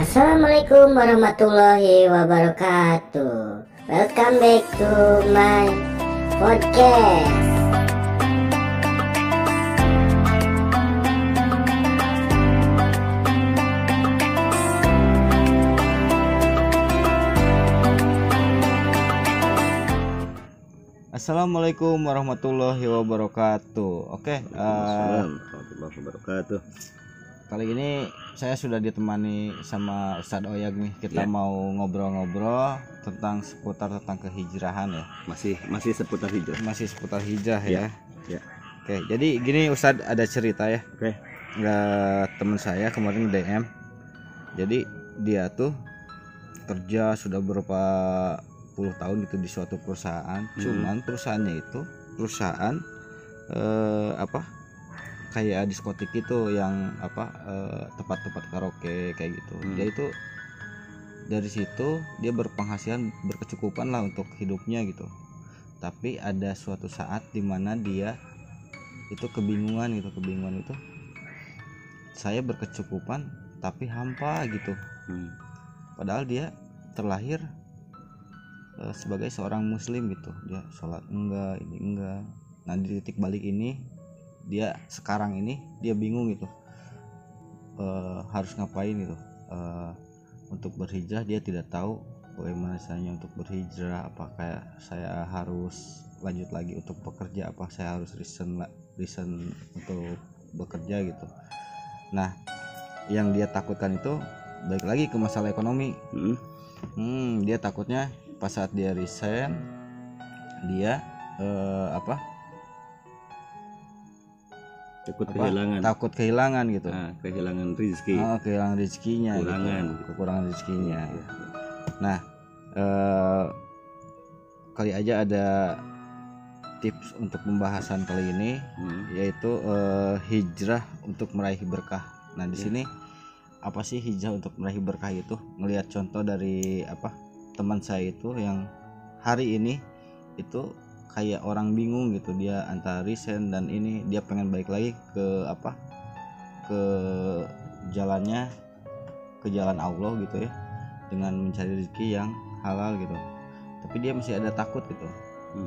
Assalamualaikum warahmatullahi wabarakatuh. Welcome back to my podcast. Assalamualaikum warahmatullahi wabarakatuh. Oke, eh, Assalamualaikum warahmatullahi wabarakatuh. Kali ini saya sudah ditemani sama Ustadz Oyag nih. Kita Ya. mau ngobrol-ngobrol tentang seputar tentang kehijrahan ya. Masih masih seputar hijrah. Masih seputar hijrah ya. Ya. Oke, jadi gini Ustadz ada cerita ya. Oke. Nggak teman saya kemarin DM. Jadi dia tuh kerja sudah beberapa puluh tahun gitu di suatu perusahaan. Cuman perusahaannya itu perusahaan eh, apa? Kayak diskotik itu yang apa eh, tempat-tempat karaoke kayak gitu. Hmm. Dia itu dari situ dia berpenghasilan berkecukupan lah untuk hidupnya gitu. Tapi ada suatu saat di mana dia itu kebingungan gitu kebingungan itu saya berkecukupan tapi hampa gitu Hmm. padahal dia terlahir eh, sebagai seorang muslim gitu dia sholat enggak ini enggak nah di titik balik ini dia sekarang ini dia bingung gitu. Eh, harus ngapain gitu. Eh, untuk berhijrah dia tidak tahu bagaimana caranya untuk berhijrah apakah saya harus lanjut lagi untuk bekerja apa saya harus resign la- resign untuk bekerja gitu. Nah yang dia takutkan itu balik lagi ke masalah ekonomi. Hmm. Hmm, dia takutnya pas saat dia resign dia eh, apa, Takut apa? kehilangan. takut kehilangan gitu. Nah, kehilangan rezeki. Oh, kehilangan rezekinya Kekurangan. gitu. Kekurangan rezekinya. Iya. Nah, eh, kali aja ada tips untuk pembahasan kali ini Hmm. yaitu eh, hijrah untuk meraih berkah. Nah, di Ya. sini apa sih hijrah untuk meraih berkah itu? Ngelihat contoh dari apa teman saya itu yang hari ini itu kayak orang bingung gitu dia antara resign dan ini dia pengen balik lagi ke apa ke jalannya ke jalan Allah gitu ya dengan mencari rezeki yang halal gitu tapi dia masih ada takut gitu Hmm.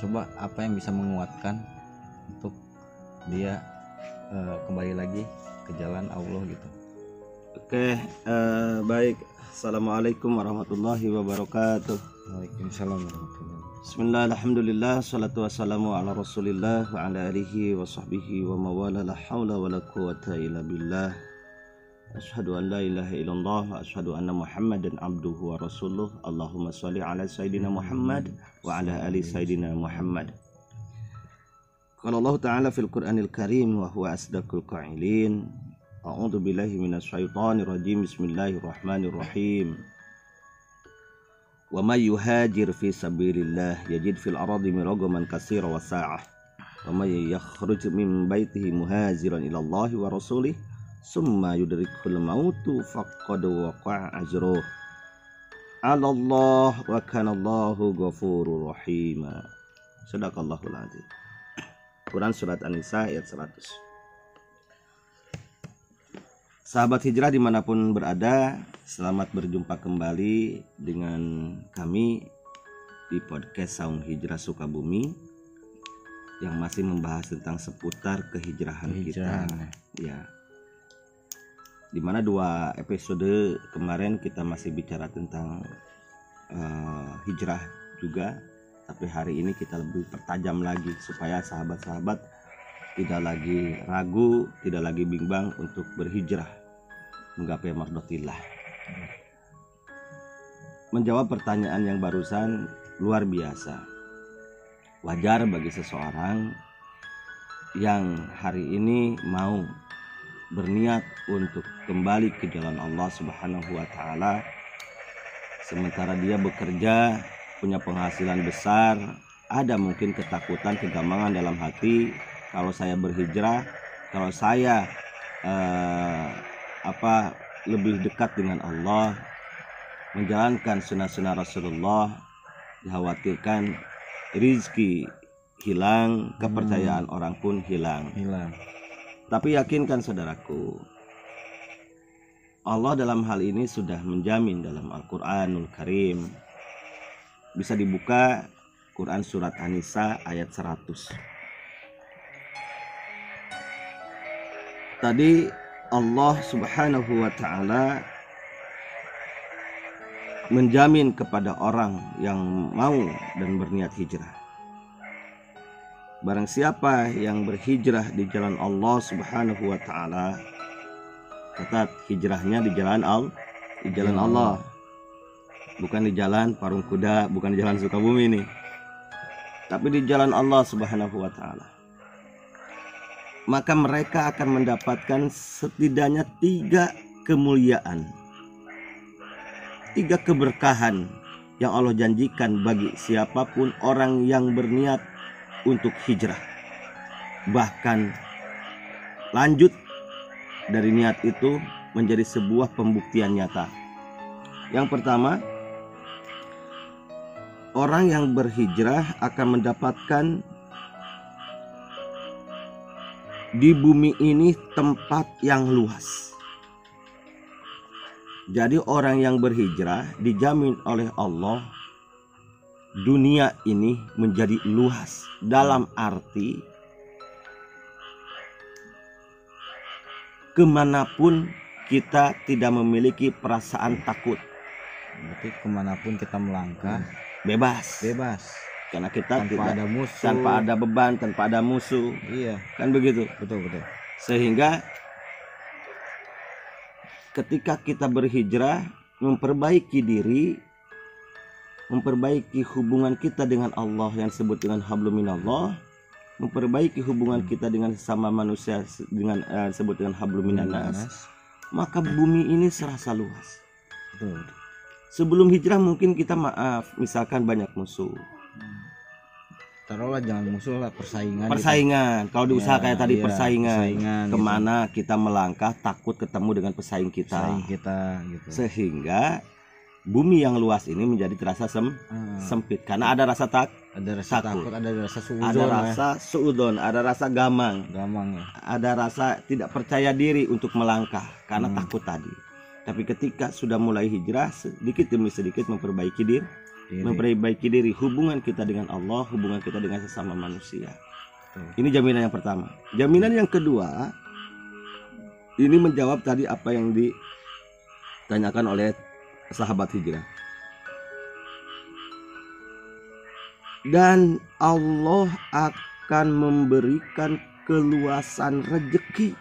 coba apa yang bisa menguatkan untuk dia eh, kembali lagi ke jalan Allah gitu Oke, eh, baik. Assalamualaikum warahmatullahi wabarakatuh. Waalaikumsalam warahmatullahi Bismillah, alhamdulillah, salatu wassalamu ala rasulillah wa ala alihi wa sahbihi wa mawala la hawla wa la quwata illa billah Ashhadu an la ilaha illallah wa ashhadu anna muhammadan abduhu wa rasuluh Allahumma salli ala sayyidina Muhammad wa ala ali sayyidina Muhammad Qala Allah Ta'ala fil Qur'anil Karim wa huwa asdaqul qa'ilin A'udzu billahi minasyaitonir rajim Bismillahirrahmanirrahim wa may yuhajir fi sabilillah yajid fil aradi miragaman katsira wa sa'ah. Wa may yakhruj min baitihi muhajiran ila Allah wa rasulih. Summa yudrikul mautu faqad waqa'a ajruh. Ala Allah wa kana Allahu ghafurur rahim sadaqallahul azim. Quran surat An-Nisa ayat 100 Sahabat hijrah di mana pun berada, selamat berjumpa kembali dengan kami di podcast Saung Hijrah Sukabumi yang masih membahas tentang seputar kehijrahan Kehijrahan. kita. Ya. Di mana dua episode kemarin kita masih bicara tentang eh, hijrah juga, tapi hari ini kita lebih pertajam lagi supaya sahabat-sahabat tidak lagi ragu, tidak lagi bimbang untuk berhijrah menggapai mardotillah. Menjawab pertanyaan yang barusan luar biasa. Wajar bagi seseorang yang hari ini mau berniat untuk kembali ke jalan Allah Subhanahu wa taala sementara dia bekerja punya penghasilan besar ada mungkin ketakutan kegambangan dalam hati kalau saya berhijrah kalau saya eh, apa lebih dekat dengan Allah menjalankan sunnah-sunnah Rasulullah dikhawatirkan rizki hilang kepercayaan orang pun hilang hilang tapi yakinkan saudaraku Allah dalam hal ini sudah menjamin dalam Al-Qur'anul Karim. Bisa dibuka Quran surat An-Nisa ayat 100. Tadi Allah Subhanahu wa taala menjamin kepada orang yang mau dan berniat hijrah. Barang siapa yang berhijrah di jalan Allah Subhanahu wa taala, kata hijrahnya di jalan Allah, di jalan Allah. Bukan di jalan Parung Kuda, bukan di jalan Sukabumi ini. Tapi di jalan Allah Subhanahu wa taala. Maka mereka akan mendapatkan setidaknya tiga kemuliaan tiga keberkahan yang Allah janjikan bagi siapa pun orang yang berniat untuk hijrah. Bahkan lanjut dari niat itu menjadi sebuah pembuktian nyata. Yang pertama, orang yang berhijrah akan mendapatkan di bumi ini tempat yang luas. Jadi orang yang berhijrah dijamin oleh Allah dunia ini menjadi luas dalam arti ke mana pun kita tidak memiliki perasaan takut. Berarti ke mana pun kita melangkah bebas. bebas karena kita tanpa tidak ada musuh. tanpa ada beban tanpa ada musuh Iya, kan begitu betul betul. sehingga ketika kita berhijrah memperbaiki diri memperbaiki hubungan kita dengan Allah yang disebut dengan hablum minallah memperbaiki hubungan kita dengan sesama manusia dengan eh, disebut dengan hablum minannas Nanas. maka bumi ini serasa luas betul. sebelum hijrah mungkin kita maaf misalkan banyak musuh Taruhlah jangan musuh lah persaingan. gitu. persaingan kalau di usaha Ya, kayak tadi iya, persaingan, persaingan, gitu. ke mana kita melangkah takut ketemu dengan pesaing kita Persaing kita gitu. sehingga bumi yang luas ini menjadi terasa sem- Ah, sempit karena ada rasa tak ada rasa takut. takut, ada rasa suudon, ada ya. rasa suudon ada rasa gamang gamang ya. ada rasa tidak percaya diri untuk melangkah karena Hmm. takut tadi tapi ketika sudah mulai hijrah sedikit demi sedikit memperbaiki diri, Diri. memperbaiki diri hubungan kita dengan Allah hubungan kita dengan sesama manusia ini jaminan yang pertama jaminan yang kedua ini menjawab tadi apa yang ditanyakan oleh sahabat hijrah dan Allah akan memberikan keluasan rejeki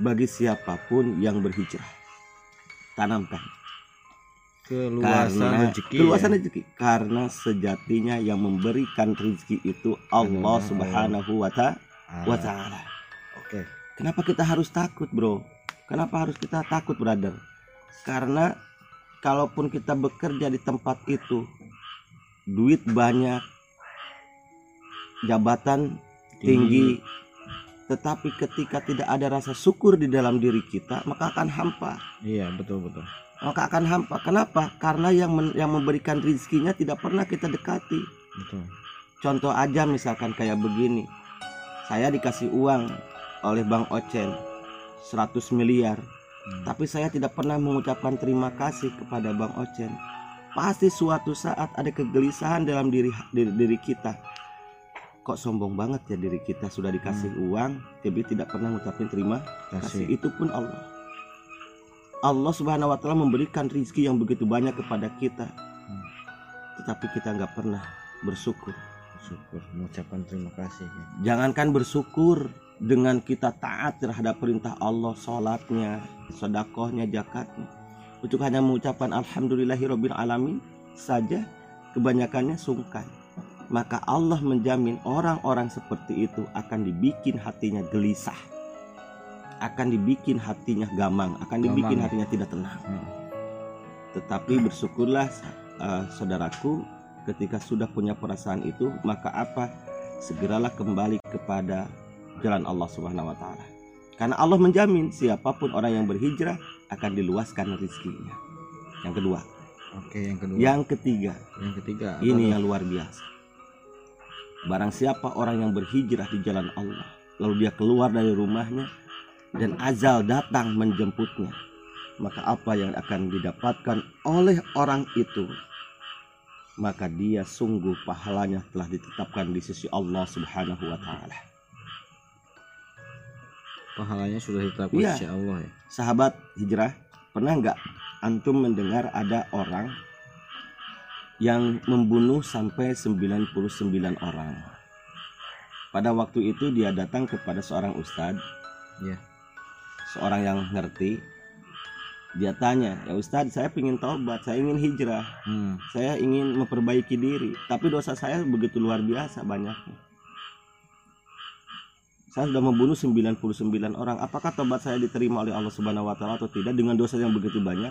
bagi siapa pun yang berhijrah. Tanamkan. Keluasan Karena- rezeki. Keluasan ya. rezeki karena sejatinya yang memberikan rezeki itu Allah. Subhanahu wa Ah, wa taala. Oke. Kenapa kita harus takut, Bro? Kenapa harus kita takut, brother? Karena kalaupun kita bekerja di tempat itu, duit banyak, jabatan tinggi, tetapi ketika tidak ada rasa syukur di dalam diri kita, maka akan hampa. Iya betul betul. Maka akan hampa. Kenapa? Karena yang men- yang memberikan rezekinya tidak pernah kita dekati. Betul. Contoh aja misalkan kayak begini. Saya dikasih uang oleh Bang Ocen 100 miliar, Hmm. tapi saya tidak pernah mengucapkan terima kasih kepada Bang Ocen. Pasti suatu saat ada kegelisahan dalam diri diri, diri kita. Kok sombong banget ya diri kita sudah dikasih uang, tapi tidak pernah mengucapkan terima kasih. Kasih. Itu pun Allah. Allah Subhanahu wa taala memberikan rizki yang begitu banyak kepada kita. Tetapi kita nggak pernah bersyukur. Syukur mengucapkan terima kasih. ya. Jangankan bersyukur dengan kita taat terhadap perintah Allah, sholatnya, sodakohnya, zakatnya. Untuk hanya mengucapkan Alhamdulillahirobbil alamin saja, kebanyakannya sungkan. Maka Allah menjamin orang-orang seperti itu akan dibikin hatinya gelisah, akan dibikin hatinya gamang, akan dibikin Gamang, ya. hatinya tidak tenang. Hmm. Tetapi bersyukurlah eh, saudaraku ketika sudah punya perasaan itu maka apa? Segeralah kembali kepada jalan Allah Subhanahu wa taala. Karena Allah menjamin siapa pun orang yang berhijrah akan diluaskan rezekinya. Yang kedua, Oke yang kedua. yang ketiga, Yang ketiga. ini yang luar biasa. Barang siapa orang yang berhijrah di jalan Allah, lalu dia keluar dari rumahnya dan azal datang menjemputnya. maka apa yang akan didapatkan oleh orang itu maka dia sungguh pahalanya telah ditetapkan di sisi Allah Subhanahu wa taala. pahalanya sudah ditetapkan Iya. si Allah ya Sahabat hijrah, pernah nggak antum mendengar ada orang yang membunuh sampai 99 orang? Pada waktu itu dia datang kepada seorang ustadz, Iya. Seorang yang ngerti. Dia tanya, ya ustadz saya ingin taubat, saya ingin hijrah, hmm. saya ingin memperbaiki diri, tapi dosa saya begitu luar biasa banyaknya. Saya sudah membunuh 99 orang. Apakah tobat saya diterima oleh Allah Subhanahu wa taala atau tidak dengan dosa yang begitu banyak?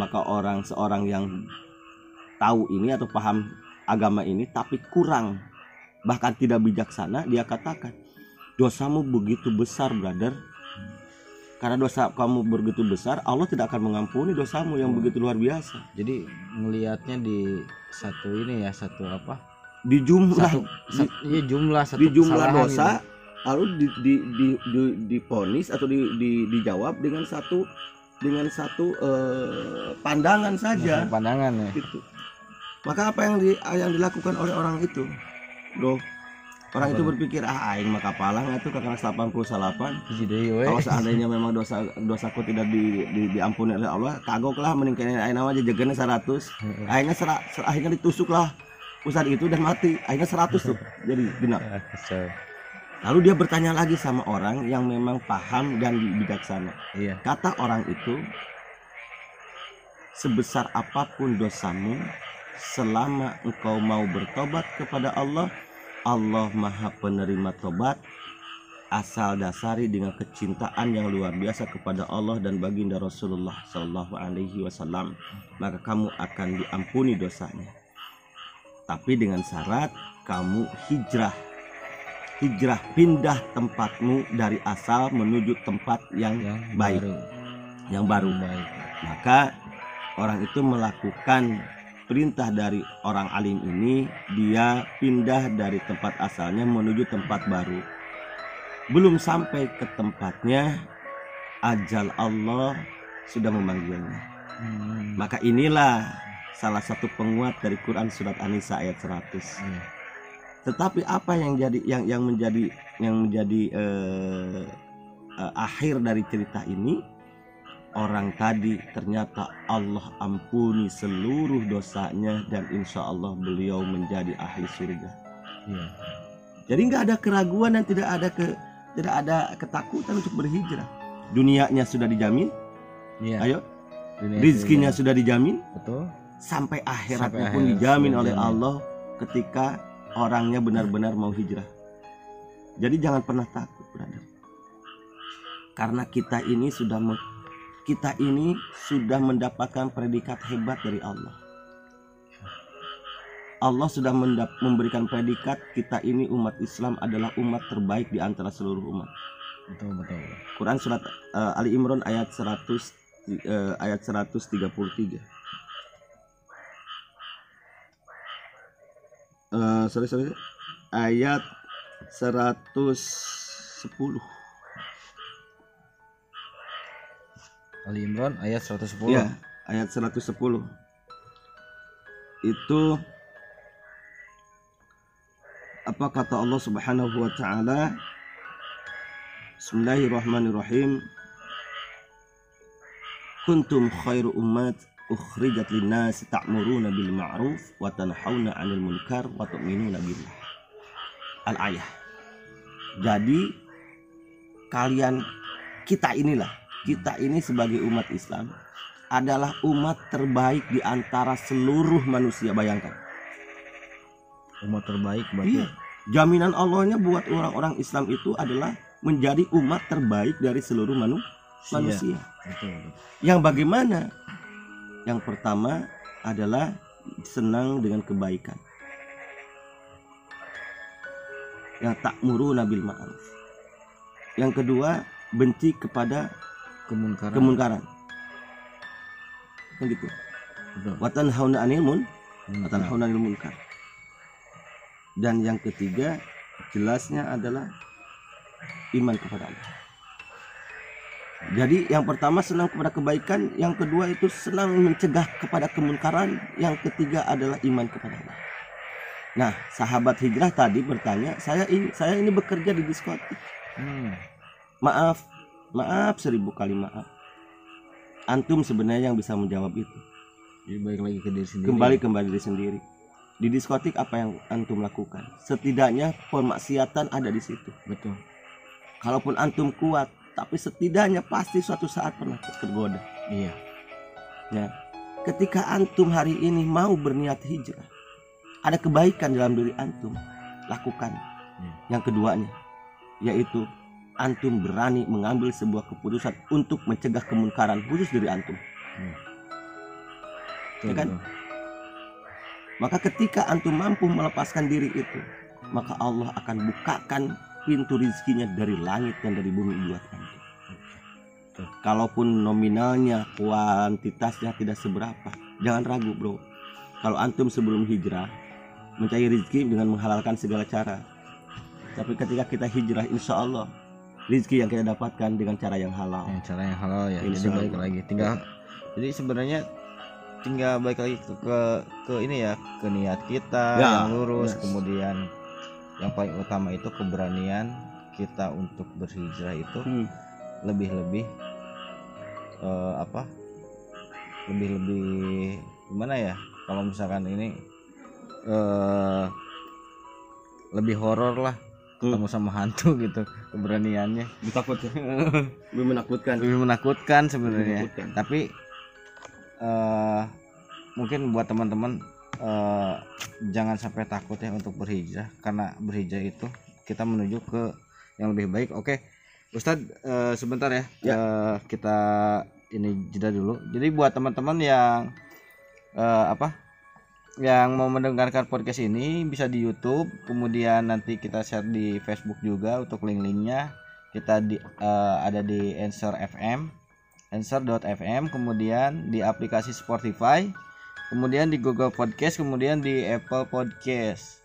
Maka orang seorang yang tahu ini atau paham agama ini tapi kurang bahkan tidak bijaksana dia katakan, "Dosamu begitu besar, brother." Karena dosa kamu begitu besar, Allah tidak akan mengampuni dosamu yang Hmm. begitu luar biasa. jadi ngelihatnya di satu ini ya satu apa Di jumlah satu, sat- iya jumlah satu di jumlah dosa gitu. lalu di di di di diponis atau di, di dijawab dengan satu dengan satu eh, pandangan saja pandangan ya gitu maka apa yang di, yang dilakukan oleh orang itu loh orang itu berpikir ah aing maka palang itu karena 88 Hiji deui we. kalau seandainya memang dosa dosaku tidak di, di- diampuni oleh Allah kagok lah meningkatkan aing nama aja jegana 100 Heeh. akhirnya sera, ser- akhirnya ditusuk lah ustadz itu dan mati akhirnya 100 tuh jadi genap Ah. Lalu dia bertanya lagi sama orang yang memang paham dan bijaksana. iya Kata orang itu, sebesar apa pun dosamu, selama engkau mau bertobat kepada Allah, Allah Maha Penerima tobat. Asal dasari dengan kecintaan yang luar biasa kepada Allah dan baginda Rasulullah Shallallahu Alaihi Wasallam, maka kamu akan diampuni dosanya. Tapi dengan syarat kamu hijrah hijrah pindah tempatmu dari asal menuju tempat yang yang baik baru yang baru baik maka orang itu melakukan perintah dari orang alim ini dia pindah dari tempat asalnya menuju tempat baru belum sampai ke tempatnya ajal Allah sudah memanggilnya Hmm. maka inilah salah satu penguat dari Quran surat An-Nisa ayat 100 Iya. tetapi apa yang jadi yang yang menjadi yang menjadi eh, eh, akhir dari cerita ini orang tadi ternyata Allah ampuni seluruh dosanya dan insya Allah beliau menjadi ahli surga Iya. jadi nggak ada keraguan dan tidak ada ke tidak ada ketakutan untuk berhijrah dunianya sudah dijamin Iya. ayo Dunia rizkinya sudah dijamin betul sampai akhiratnya Sampai pun akhirat dijamin oleh dijamin. Allah ketika orangnya benar-benar mau hijrah. Jadi jangan pernah takut, brother. Karena kita ini sudah kita ini sudah mendapatkan predikat hebat dari Allah. Allah sudah memberikan predikat kita ini umat Islam adalah umat terbaik di antara seluruh umat. betul betul Quran surat eh, Ali Imran ayat 100 eh, ayat 133. Eh, sorry sorry ayat 110 Ali Imran ayat 110 ya ayat 110 itu apa kata Allah Subhanahu wa taala Bismillahirrahmanirrahim Kuntum khairu ummat ukhrijat linnas ta'muruna bil ma'ruf wa tanhauna 'anil munkar wa tu'minuna billah. Al-ayah. Jadi kalian kita inilah, kita ini sebagai umat Islam adalah umat terbaik di antara seluruh manusia bayangkan. umat terbaik berarti Iya. Jaminan Allahnya buat orang-orang Islam itu adalah menjadi umat terbaik dari seluruh manu- manusia. betul, betul. Yang bagaimana? Yang pertama adalah senang dengan kebaikan. Yang tak muru nabil ma'ruf. Yang kedua, benci kepada kemunkaran kemunkaran. Kan gitu. Watan hauna anil mun, watan hauna anil munkar. Dan yang ketiga, jelasnya adalah iman kepada Allah. Jadi yang pertama senang kepada kebaikan, yang kedua itu senang mencegah kepada kemunkaran, yang ketiga adalah iman kepada Allah. Nah, sahabat hijrah tadi bertanya, saya ini saya ini bekerja di diskotik. Hmm. Maaf, maaf seribu kali maaf. Antum sebenarnya yang bisa menjawab itu. Jadi balik lagi ke diri sendiri. Kembali kembali diri sendiri. Di diskotik apa yang antum lakukan? Setidaknya pemaksiatan ada di situ. Betul. Kalaupun antum kuat, tapi setidaknya pasti suatu saat pernah tergoda. Iya. Ya. Ketika antum hari ini mau berniat hijrah, ada kebaikan dalam diri antum, lakukan. Ya. Yang keduanya, yaitu antum berani mengambil sebuah keputusan untuk mencegah kemunkaran khusus diri antum. Betul, Ya kan? betul. Maka ketika antum mampu melepaskan diri itu, maka Allah akan bukakan pintu rizkinya dari langit dan dari bumi buat antum. Betul. Kalaupun nominalnya, kuantitasnya tidak seberapa, jangan ragu bro. Kalau antum sebelum hijrah mencari rizki dengan menghalalkan segala cara. Tapi ketika kita hijrah, insya Allah rizki yang kita dapatkan dengan cara yang halal. Yang cara yang halal ya. Jadi Insya balik Allah. lagi. Tinggal. Jadi sebenarnya tinggal balik lagi ke ke, ke ini ya ke niat kita Ya, yang lurus yes. kemudian yang paling utama itu keberanian kita untuk berhijrah itu Hmm. lebih-lebih eh, apa lebih-lebih gimana ya kalau misalkan ini eh lebih horor lah ketemu sama hantu gitu keberaniannya. Takut ya? Lebih menakutkan. lebih menakutkan sebenarnya. Tapi eh mungkin buat teman-teman eh jangan sampai takut ya untuk berhijrah. Karena berhijrah itu kita menuju ke yang lebih baik. Oke Ustadz eh, sebentar ya, Ya. Eh, kita ini jeda dulu. Jadi buat teman-teman yang eh, apa yang mau mendengarkan podcast ini bisa di YouTube kemudian nanti kita share di Facebook juga untuk link-linknya kita di eh, ada di Anchor FM Anchor.fm kemudian di aplikasi Spotify kemudian di Google Podcast kemudian di Apple Podcast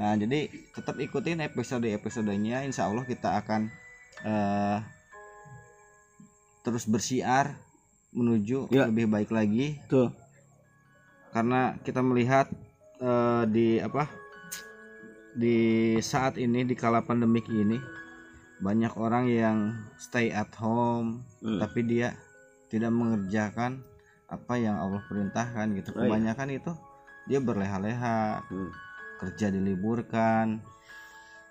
nah jadi tetap ikutin episode episodenya Insya Allah kita akan eh, terus bersiar menuju Ya. lebih baik lagi Tuh. Karena kita melihat eh, di apa di saat ini di kala pandemik ini banyak orang yang stay at home Hmm. tapi dia tidak mengerjakan apa yang Allah perintahkan gitu Oh, iya. kebanyakan itu dia berleha-leha Hmm. kerja diliburkan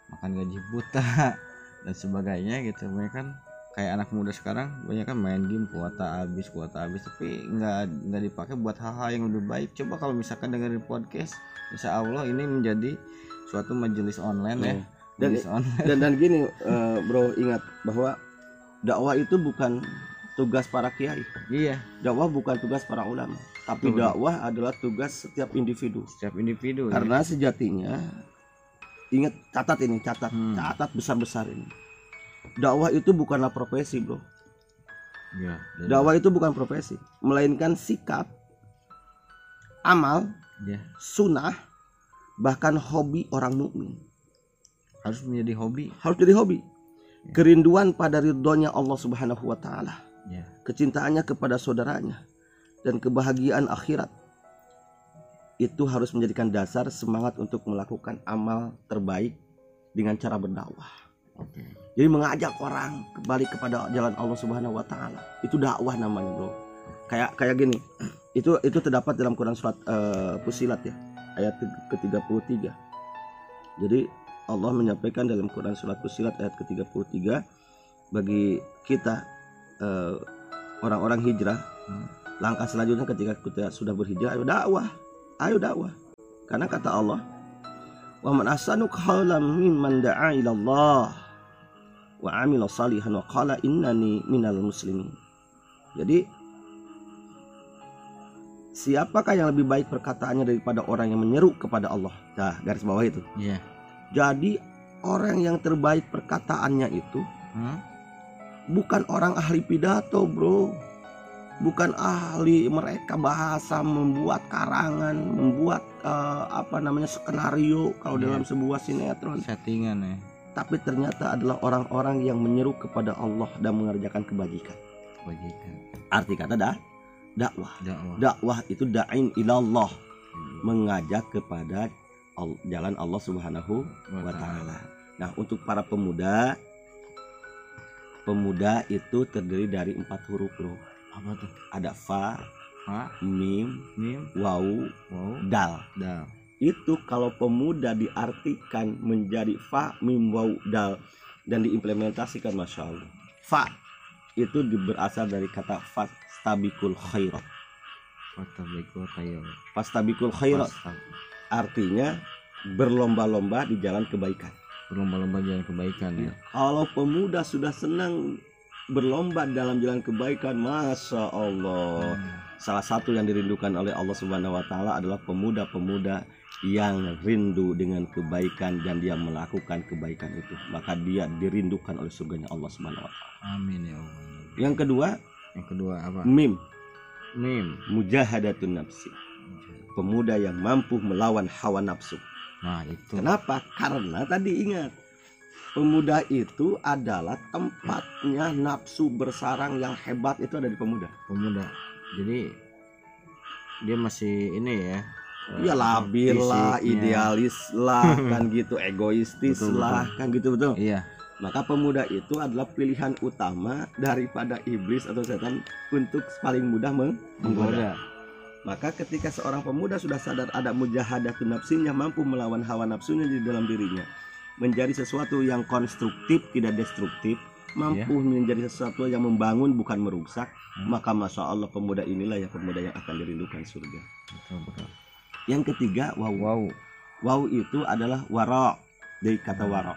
makan gaji buta dan sebagainya gitu banyak kan kayak anak muda sekarang banyak kan main game kuota habis kuota habis tapi nggak nggak dipakai buat hal-hal yang lebih baik coba kalau misalkan dengerin podcast Insya Allah ini menjadi suatu majelis online ya Hmm. Dan- majelis online dan dan gini eh, bro ingat bahwa dakwah itu bukan tugas para kiai iya dakwah bukan tugas para ulama tapi Betul. dakwah adalah tugas setiap individu setiap individu ya. karena sejatinya ingat catat ini catat Hmm. catat besar besar ini dakwah itu bukanlah profesi bro. Ya, dakwah itu bukan profesi melainkan sikap amal ya, sunnah bahkan hobi orang mukmin. Harus menjadi hobi. Harus jadi hobi. Kerinduan pada ridhonya Allah Subhanahu wa taala ya kecintaannya kepada saudaranya dan kebahagiaan akhirat. Itu harus menjadikan dasar semangat untuk melakukan amal terbaik dengan cara berdakwah. oke Jadi mengajak orang kembali kepada jalan Allah Subhanahu wa taala. Itu dakwah namanya, Bro. Kayak kayak gini. Itu itu terdapat dalam Quran surat Fusilat ya, ayat ke-33. Jadi Allah menyampaikan dalam Quran surat Fusilat ayat ke-33 bagi kita eh, orang-orang hijrah Hmm. langkah selanjutnya ketika kita sudah berhijrah ayo dakwah ayo dakwah karena kata Allah wa man ahsanu qawlan mimman da'a ila Allah wa amila salihan wa qala innani minal muslimin. Jadi siapakah yang lebih baik perkataannya daripada orang yang menyeru kepada Allah? Nah garis bawah itu. Iya. Jadi orang yang terbaik perkataannya itu Hmm? bukan orang ahli pidato bro. Bukan ahli mereka bahasa membuat karangan membuat eh, apa namanya skenario kalau Iya. dalam sebuah sinetron. Settingan ya tapi ternyata adalah orang-orang yang menyeru kepada Allah dan mengerjakan kebajikan. Kebajikan. Arti kata dah dakwah. Dakwah. Dakwah itu da'in ilallah. Mengajak kepada al- jalan Allah Subhanahu wa taala. Nah, untuk para pemuda pemuda itu terdiri dari empat huruf, Bro. apa tuh? Ada fa, fa mim, mim waw, wow dal. dal Itu kalau pemuda diartikan menjadi fa, mim, waw, dal dan diimplementasikan Masya Allah. Fa itu berasal dari kata fastabikul khairat. fatabikul khairat Fastabikul khairat artinya berlomba-lomba di jalan kebaikan. berlomba-lomba jalan kebaikan ya Kalau pemuda sudah senang berlomba dalam jalan kebaikan, masya Allah. Salah satu yang dirindukan oleh Allah Subhanahu Wa Taala adalah pemuda-pemuda yang rindu dengan kebaikan dan dia melakukan kebaikan itu, maka dia dirindukan oleh surganya Allah Subhanahu Wa Taala. amin ya Allah Yang kedua, yang kedua apa mim mim mujahadatun nafsi, pemuda yang mampu melawan hawa nafsu. nah itu Kenapa? Karena tadi ingat pemuda itu adalah tempatnya nafsu bersarang yang hebat itu ada di pemuda. pemuda jadi dia masih ini ya eh, Iya labil lah, idealis lah, kan gitu, egoistis Betul, lah, kan gitu betul. iya. Maka pemuda itu adalah pilihan utama daripada iblis atau setan untuk paling mudah meng- menggoda. Maka ketika seorang pemuda sudah sadar ada mujahadatun nafsinya mampu melawan hawa nafsunya di dalam dirinya menjadi sesuatu yang konstruktif tidak destruktif mampu menjadi sesuatu yang membangun bukan merusak Hmm. maka masya Allah pemuda inilah yang pemuda yang akan dirindukan surga. Betul betul yang ketiga wow wow wow itu adalah waro. Dari kata Hmm. waro.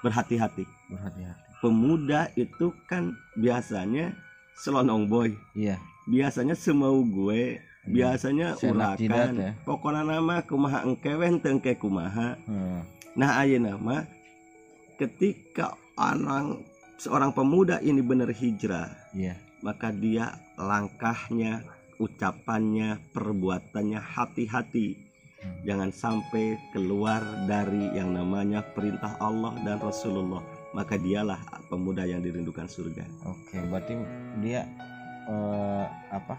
Berhati-hati. Berhati-hati. Pemuda itu kan biasanya selonong boy. Iya. Biasanya semau gue biasanya Seenak jidat urakan. ya. pokoknya nama kumaha engkewen tengke kumaha. Hmm. nah ayo nama ketika orang seorang pemuda ini benar hijrah iya. maka dia langkahnya ucapannya perbuatannya hati-hati. Hmm. jangan sampai keluar dari yang namanya perintah Allah dan Rasulullah. Maka dialah pemuda yang dirindukan surga. Oke berarti dia eh, apa?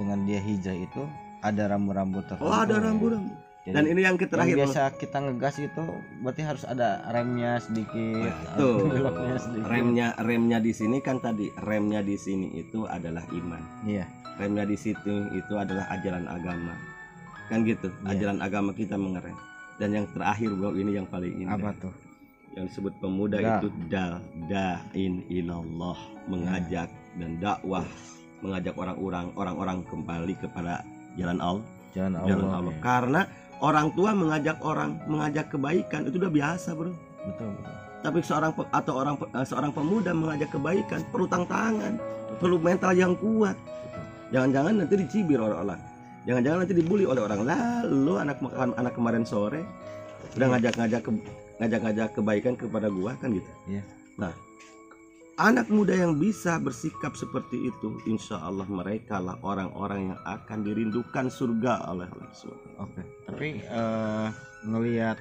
Dengan dia hijrah itu ada rambu-rambu tertentu. Oh ada rambu-rambu. Jadi, dan ini yang yang terakhir biasa kita ngegas itu berarti harus ada remnya sedikit. Betul. beloknya sedikit. Remnya remnya di sini kan tadi remnya di sini itu adalah iman. Iya remnya di situ itu adalah ajaran agama. Kan gitu Iya. ajaran agama kita mengerem. Dan yang terakhir bro ini yang paling indah. Apa tuh? Yang disebut pemuda Da. itu dal dain ilallah mengajak dan dakwah mengajak orang-orang orang-orang kembali kepada jalan Allah jalan Allah, jalan Allah ya. karena orang tua mengajak orang mengajak kebaikan itu udah biasa bro. Betul betul tapi seorang atau orang eh, seorang pemuda mengajak kebaikan perlu tantangan perlu mental yang kuat jangan-jangan nanti dicibir oleh orang jangan-jangan nanti dibully oleh orang lalu anak makan anak kemarin sore udah ngajak-ngajak ke, ngajak-ngajak kebaikan kepada gua kan gitu Iya. nah anak muda yang bisa bersikap seperti itu insya Allah mereka lah orang-orang yang akan dirindukan surga oleh Allah. Oke, tapi eh, ngelihat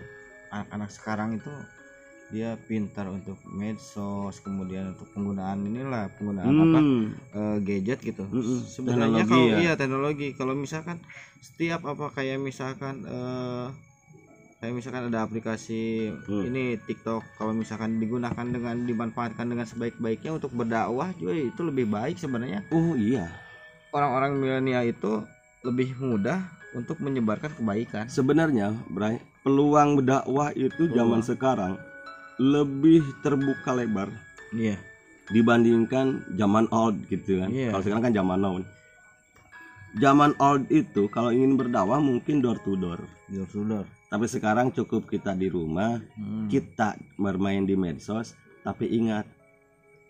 anak-anak sekarang itu dia pintar untuk medsos, kemudian untuk penggunaan inilah penggunaan apa Hmm, eh, gadget gitu. Mm-mm, Sebenarnya teknologi kalau ya. iya teknologi, kalau misalkan setiap apa kayak misalkan eh kayak misalkan ada aplikasi Hmm. ini TikTok, kalau misalkan digunakan dengan dimanfaatkan dengan sebaik-baiknya untuk berdakwah juga itu lebih baik sebenarnya. oh iya Orang-orang milenial itu lebih mudah untuk menyebarkan kebaikan. Sebenarnya, Bray, peluang berdakwah itu zaman Peluang. sekarang lebih terbuka lebar Iya. dibandingkan zaman old gitu kan. Iya. Kalau sekarang kan zaman now. Zaman old itu kalau ingin berdakwah mungkin door to door. Door to door. Tapi sekarang cukup kita di rumah, Hmm. kita bermain di medsos, tapi ingat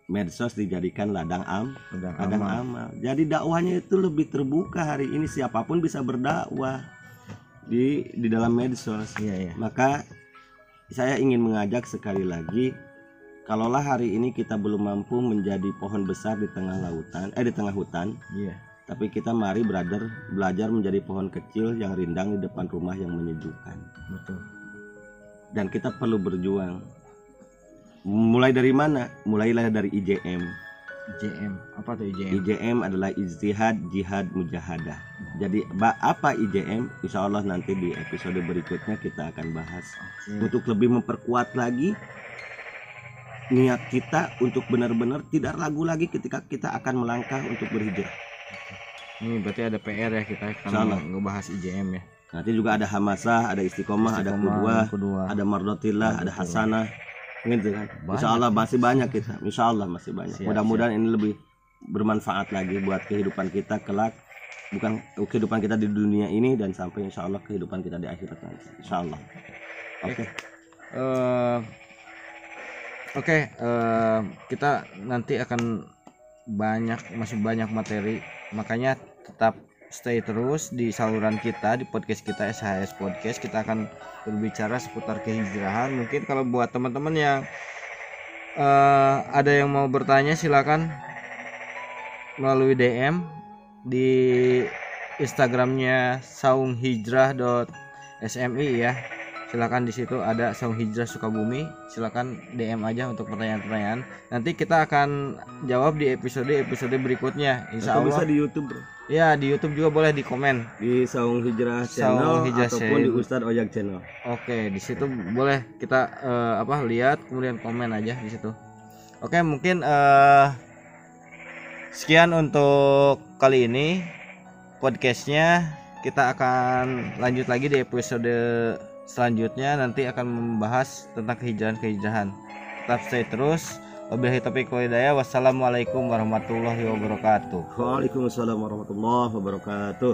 medsos dijadikan ladang am, Udah ladang aman. amal. Jadi dakwahnya itu lebih terbuka hari ini siapa pun bisa berdakwah di di dalam medsos. Iya iya. Maka saya ingin mengajak sekali lagi kalaulah hari ini kita belum mampu menjadi pohon besar di tengah lautan eh di tengah hutan Iya. tapi kita mari brother belajar menjadi pohon kecil yang rindang di depan rumah yang menyejukkan Betul. dan kita perlu berjuang mulai dari mana mulailah dari IJM IJM apa tuh IJM IJM adalah ijtihad jihad mujahadah. Jadi apa IJM? Insya Allah nanti di episode berikutnya kita akan bahas Oke. untuk lebih memperkuat lagi niat kita untuk benar-benar tidak ragu lagi ketika kita akan melangkah untuk berhijrah. ini berarti ada PR ya kita Insyaallah. ngebahas IJM ya Nanti juga ada hamasah, ada istiqomah, ada Istiqomah, kedua, kedua ada mardotillah, ada hasanah, gitu kan. Banyak. Insya Allah masih banyak kita. Insya Allah masih banyak. Mudah-mudahan ini lebih bermanfaat lagi buat kehidupan kita kelak, bukan kehidupan kita di dunia ini dan sampai Insya Allah kehidupan kita di akhirat nanti. Insya Allah. Oke. Eh, Oke, eh, kita nanti akan banyak masih banyak materi, makanya tetap stay terus di saluran kita di podcast kita SHS Podcast. Kita akan berbicara seputar kehijrahan. Mungkin kalau buat teman-teman yang eh, ada yang mau bertanya silakan melalui DM di Instagramnya saunghijrah.smi ya silakan di situ ada Saung Hijrah Sukabumi. Silakan DM aja untuk pertanyaan-pertanyaan. Nanti kita akan jawab di episode episode berikutnya. Insya Atau bisa Allah. di YouTube, Bro. ya di YouTube juga boleh di komen Di Saung Hijrah Saung Channel Hijrah ataupun di Channel. Ustadz Ojak Channel. oke di situ boleh kita eh, apa lihat kemudian komen aja di situ. Oke mungkin eh sekian untuk kali ini podcastnya. Kita akan lanjut lagi di episode selanjutnya nanti akan membahas tentang kehijrahan-kehijrahan tetap stay terus. Wabillahi taufiq wal hidayah. Wassalamualaikum warahmatullahi wabarakatuh. Waalaikumsalam warahmatullahi wabarakatuh.